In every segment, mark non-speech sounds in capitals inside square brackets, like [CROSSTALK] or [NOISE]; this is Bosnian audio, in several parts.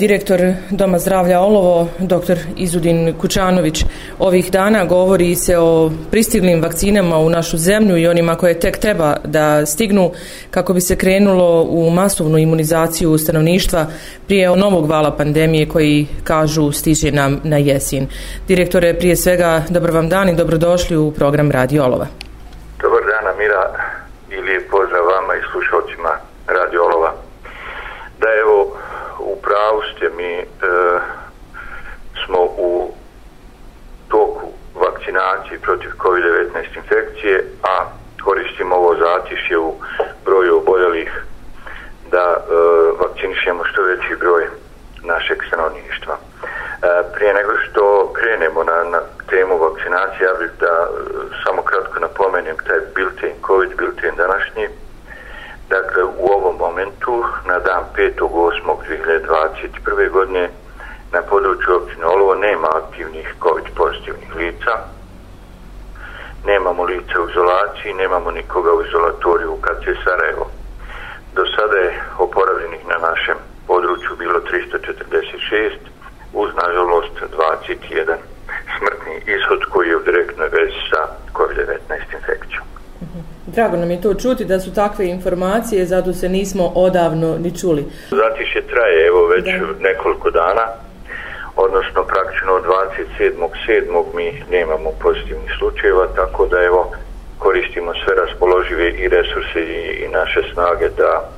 Direktor Doma zdravlja Olovo, dr. Izudin Kučanović, ovih dana govori se o pristiglim vakcinama u našu zemlju i onima koje tek treba da stignu kako bi se krenulo u masovnu imunizaciju stanovništva prije novog vala pandemije koji kažu stiže nam na jesin. Direktore, prije svega, dobro vam dan i dobrodošli u program Radio Olova. Dobar dan, Amira, i lijep pozdrav vama i slušalcima Radio Olova. Da evo, u pravu ste mi e, smo u toku vakcinacije protiv COVID-19 infekcije, a koristimo ovo zatišje u broju oboljelih da e, vakcinišemo što veći broj našeg stanovništva. E, prije nego što krenemo na, na temu vakcinacije, ja bih da e, samo kratko napomenem taj bilten, COVID bilten današnji, Dakle, u ovom momentu, na dan 5.8.2021. godine, na području općine Olovo nema aktivnih COVID pozitivnih lica. Nemamo lica u izolaciji, nemamo nikoga u izolatoriju u KC Sarajevo. Do sada je oporavljenih na našem području bilo 346, uz nažalost 21 smrtni ishod koji je u direktnoj vezi sa COVID-19 infekcijom. Drago nam je to čuti da su takve informacije, zato se nismo odavno ni čuli. Zatiše traje evo već da. nekoliko dana, odnosno praktično od 27.7. mi nemamo pozitivnih slučajeva, tako da evo koristimo sve raspoložive i resurse i, i naše snage da e,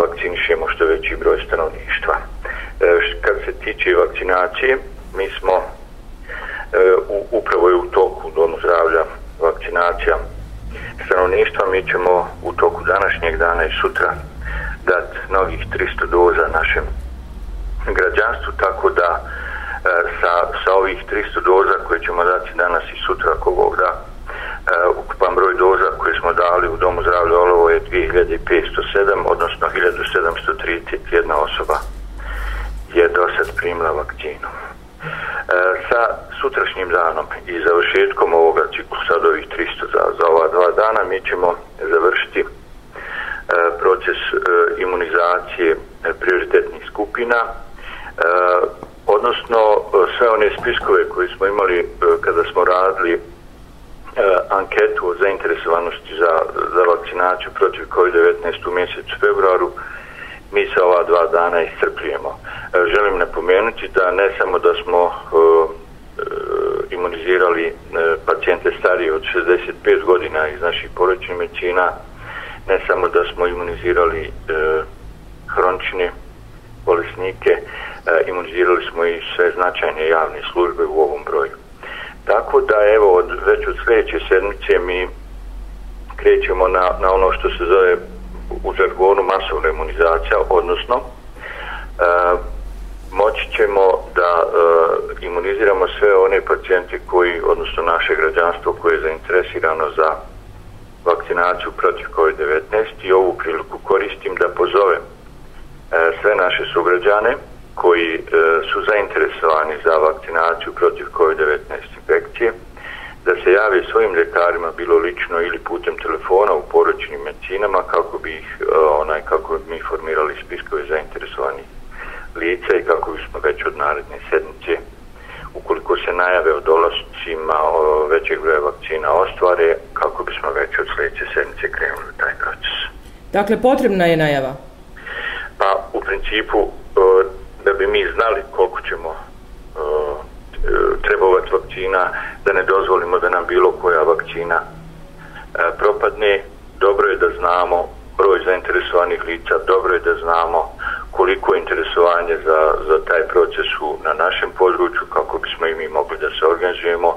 vakcinišemo što veći broj stanovništva. E, kad se tiče vakcinacije, mi smo e, u, upravo je u toku domu zdravlja vakcinacija stanovništva mi ćemo u toku današnjeg dana i sutra dati novih 300 doza našem građanstvu, tako da e, sa, sa ovih 300 doza koje ćemo dati danas i sutra ako Bog da, e, ukupan broj doza koje smo dali u Domu zdravlja Olovo je 2507, odnosno 1731 osoba je do sad primila vakcinu. E, sa sutrašnjim danom i završetkom ovoga ciklusa sad ovih 300 za, za ova dva dana mi ćemo završiti e, proces e, imunizacije e, prioritetnih skupina e, odnosno e, sve one spiskove koje smo imali e, kada smo radili e, anketu o zainteresovanosti za, za vakcinaciju protiv COVID-19 u mjesecu februaru mi se ova dva dana iscrpljujemo. E, želim napomenuti da ne samo da smo e, imunizirali e, pacijente starije od 65 godina iz naših porodičnih medicina, ne samo da smo imunizirali e, hronične bolesnike, e, imunizirali smo i sve značajne javne službe u ovom broju. Tako da evo od, već od sljedeće sedmice mi krećemo na, na ono što se zove u žargonu masovna imunizacija, odnosno e, moći ćemo da imuniziramo sve one pacijente koji, odnosno naše građanstvo koje je zainteresirano za vakcinaciju protiv COVID-19 i ovu priliku koristim da pozovem e, sve naše sugrađane koji e, su zainteresovani za vakcinaciju protiv COVID-19 infekcije da se jave svojim ljekarima bilo lično ili putem telefona u poročnim medicinama kako bi ih e, onaj kako bi mi formirali spiskove zainteresovanih lica i kako bismo već od naredne sedmice ukoliko se najave o dolascima o većeg broja vakcina ostvare kako bismo već od sljedeće sedmice krenuli taj proces. Dakle, potrebna je najava? Pa, u principu, da bi mi znali koliko ćemo trebovati vakcina, da ne dozvolimo da nam bilo koja vakcina propadne, dobro je da znamo broj zainteresovanih lica, dobro je da znamo koliko je interesovanje za, za taj proces u, na našem području, kako bismo i mi mogli da se organizujemo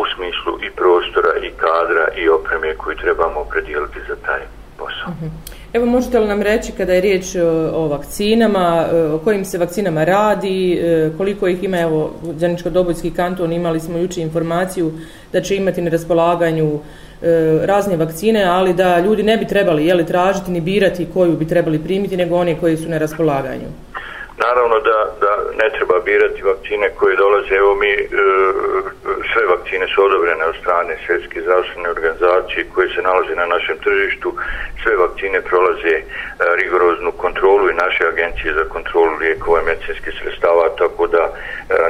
u smislu i prostora, i kadra, i opreme koju trebamo predijeliti za taj posao. Uh -huh. Evo, možete li nam reći kada je riječ o, o vakcinama, e, o kojim se vakcinama radi, e, koliko ih ima, evo, Zaničko-Dobojski kanton, imali smo juče informaciju da će imati na raspolaganju E, razne vakcine, ali da ljudi ne bi trebali jeli, tražiti ni birati koju bi trebali primiti, nego one koji su na raspolaganju. Naravno da, da ne treba birati vakcine koje dolaze, evo mi e, sve vakcine su odobrene od strane svjetske zdravstvene organizacije koje se nalaze na našem tržištu, sve vakcine prolaze e, rigoroznu kontrolu i naše agencije za kontrolu lijekova i medicinskih sredstava, tako da e,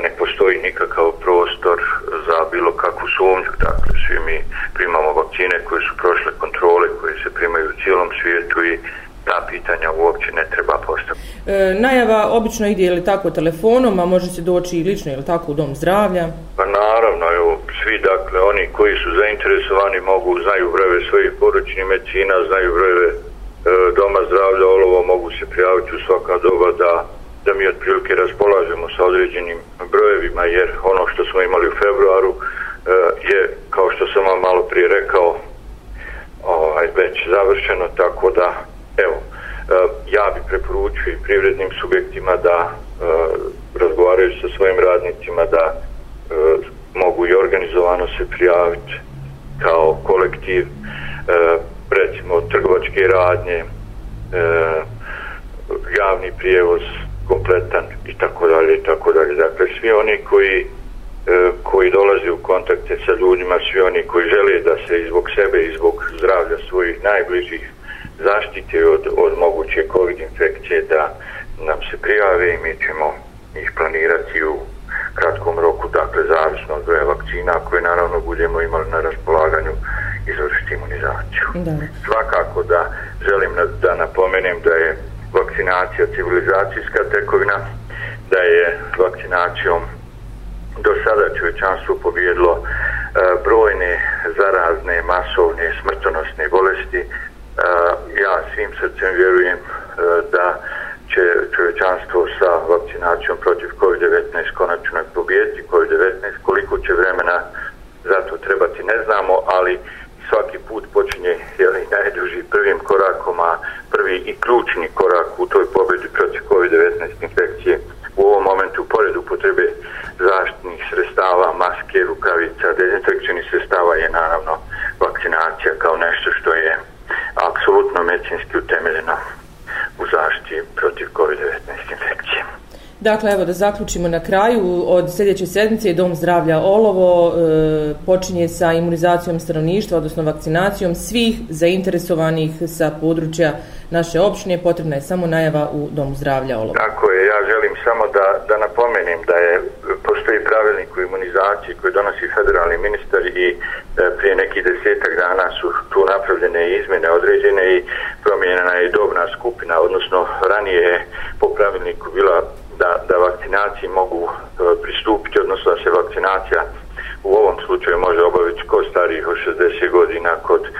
ne postoji nikakav prostor za bilo kakvu sumnju, dakle svi mi primamo vakcine koje su prošle kontrole, koje se primaju u cijelom svijetu i ta pitanja uopće ne treba postaviti. E, najava obično ide ili tako telefonom, a može se doći i lično ili tako u dom zdravlja? Pa naravno, evo, svi dakle, oni koji su zainteresovani mogu, znaju brojeve svojih poručnih medicina, znaju brojeve e, doma zdravlja, olovo mogu se prijaviti u svaka doba da da mi otprilike raspolažemo sa određenim brojevima, jer ono što smo imali u februaru e, je, kao što sam vam malo prije rekao, ovaj, već završeno, tako da ja i privrednim subjektima da e, razgovaraju sa svojim radnicima da e, mogu i organizovano se prijaviti kao kolektiv e, recimo trgovačke radnje e, javni prijevoz kompletan i tako dalje i tako dalje. Dakle svi oni koji e, koji dolaze u kontakte sa ljudima svi oni koji žele da se izbog sebe i zbog zdravlja svojih najbližih zaštite od, od moguće COVID infekcije da nam se prijave i mi ćemo ih planirati u kratkom roku, dakle zavisno od broja vakcina koje naravno budemo imali na raspolaganju izvršiti imunizaciju. Da. Svakako da želim da napomenem da je vakcinacija civilizacijska tekovina, da je vakcinacijom do sada čovječanstvo pobjedilo e, brojne zarazne, masovne, smrtonosne bolesti, ja svim srcem vjerujem e, da će čovječanstvo sa vakcinacijom protiv COVID-19 konačno pobijeti COVID-19. Koliko će vremena za to trebati ne znamo, ali svaki put počinje jeli, najduži prvim korakom, a prvi i ključni korak u toj pobjedi protiv COVID-19 infekcije u ovom momentu pored upotrebe zaštitnih sredstava, maske, rukavica, dezinfekcijnih sredstava je naravno vakcinacija kao nešto što je apsolutno medicinski utemeljeno u zaštiti protiv COVID-19 infekcije. Dakle, evo da zaključimo na kraju, od sljedeće sedmice Dom zdravlja Olovo e, počinje sa imunizacijom stanovništva, odnosno vakcinacijom svih zainteresovanih sa područja naše opštine. Potrebna je samo najava u Domu zdravlja Olovo. Tako je, ja želim samo da, da napomenem da je postoji pravilnik u imunizaciji koji donosi federalni ministar i e, prije nekih desetak dana su tu napravljene izmjene određene i promijenjena je dobna skupina, odnosno ranije je po pravilniku bila da, da vakcinaciji mogu e, pristupiti, odnosno da se vakcinacija u ovom slučaju može obaviti kod starijih od 60 godina, kod e,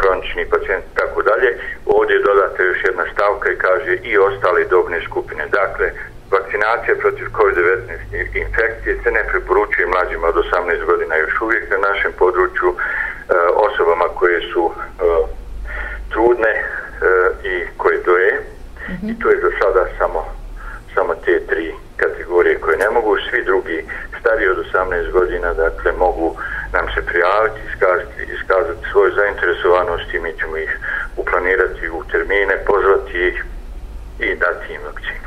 hroničnih pacijenta i tako dalje. Ovdje dodate još jedna stavka i kaže i ostale dobne skupine. Dakle, vakcinacija protiv COVID-19 infekcije se ne preporučuje mlađima od 18 godina još uvijek na našem području e, osobama koje su e, trudne e, i koje doje. Mm -hmm. I to je do sada samo, samo te tri kategorije koje ne mogu. Svi drugi stariji od 18 godina dakle mogu nam se prijaviti, iskazati, iskazati svoju zainteresovanost i mi ćemo ih uplanirati u termine, pozvati ih i dati im vakcinu.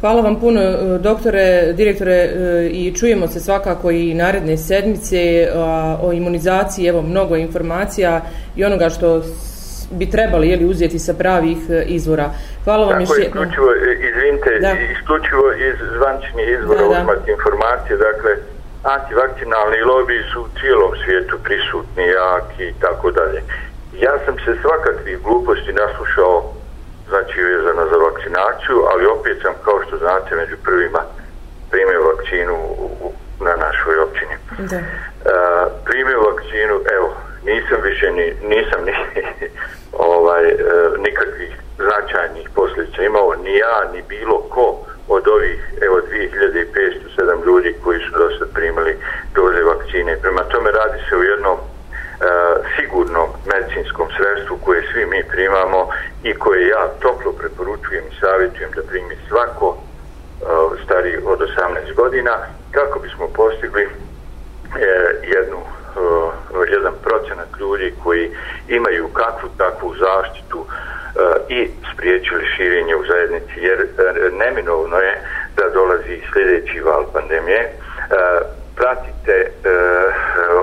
Hvala vam puno, e, doktore, direktore, e, i čujemo se svakako i naredne sedmice o imunizaciji, evo mnogo informacija i onoga što bi trebali jeli, uzeti sa pravih e, izvora. Hvala vam Tako, isključivo, izvinite, da. isključivo iz zvančnih izvora uzmati informacije, dakle, antivakcinalni lobby su u cijelom svijetu prisutni, jaki i tako dalje. Ja sam se svakakvih gluposti naslušao znači vezano za vakcinaciju, ali opet sam, kao što znate, među prvima primio vakcinu u, na našoj općini. Da. Uh, primio vakcinu, evo, nisam više ni, nisam ni [LAUGHS] ovaj, uh, nikakvih značajnih posljedica imao, ni ja, ni bilo ko od ovih, evo, 2507 ljudi koji su do sad primili doze vakcine. Prema tome radi se o jednom E, sigurnom medicinskom sredstvu koje svi mi primamo i koje ja toplo preporučujem i savjetujem da primi svako e, stari od 18 godina kako bismo postigli e, jednu eh, jedan procenat ljudi koji imaju kakvu takvu zaštitu eh, i spriječili širenje u zajednici jer eh, neminovno je da dolazi sljedeći val pandemije pratite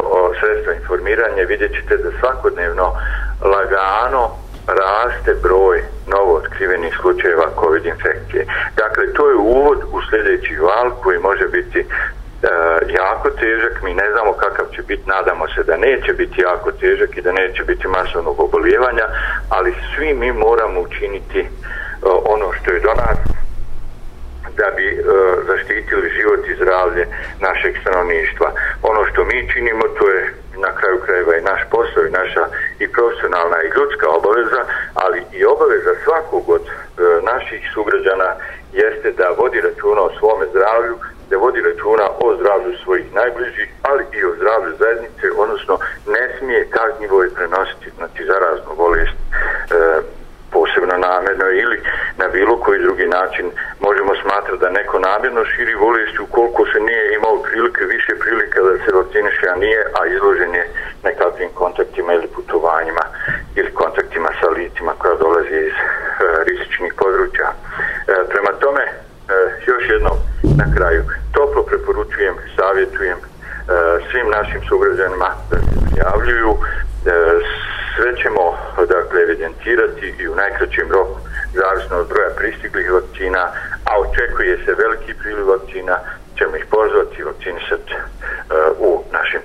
o sredstva informiranja vidjet ćete da svakodnevno lagano raste broj novo otkrivenih slučajeva COVID infekcije. Dakle, to je uvod u sljedeći val koji može biti E, jako težak, mi ne znamo kakav će biti, nadamo se da neće biti jako težak i da neće biti masovnog obolijevanja, ali svi mi moramo učiniti e, ono što je do nas da bi e, zaštitili život i zdravlje našeg stanovništva. Ono što mi činimo to je na kraju krajeva i naš posao i naša i profesionalna i ljudska obaveza, ali i obaveza svakog od e, naših sugrađana jeste da vodi računa o svome zdravlju, da vodi računa o zdravlju svojih najbližih, ali i o zdravlju zajednice, odnosno ne smije kažnjivo je prenositi znači, zaraznu bolest e, posebno namjerno ili na bilo koji drugi način možemo smatrati da neko namjerno širi bolest ukoliko se nije imao prilike, više prilike da se vakciniše, a nije, a izložen je nekakvim kontaktima ili putovanjima ili kontaktima sa licima koja dolazi iz e, rizičnih područja. E, prema tome, e, još jednom na kraju, toplo preporučujem, savjetujem e, svim našim sugrađanima da se prijavljuju, e, sve ćemo dakle, evidentirati i u najkraćem roku zavisno od broja pristiglih vakcina, a očekuje se veliki priliv vakcina, ćemo ih pozvati i vakcinisati uh, u našim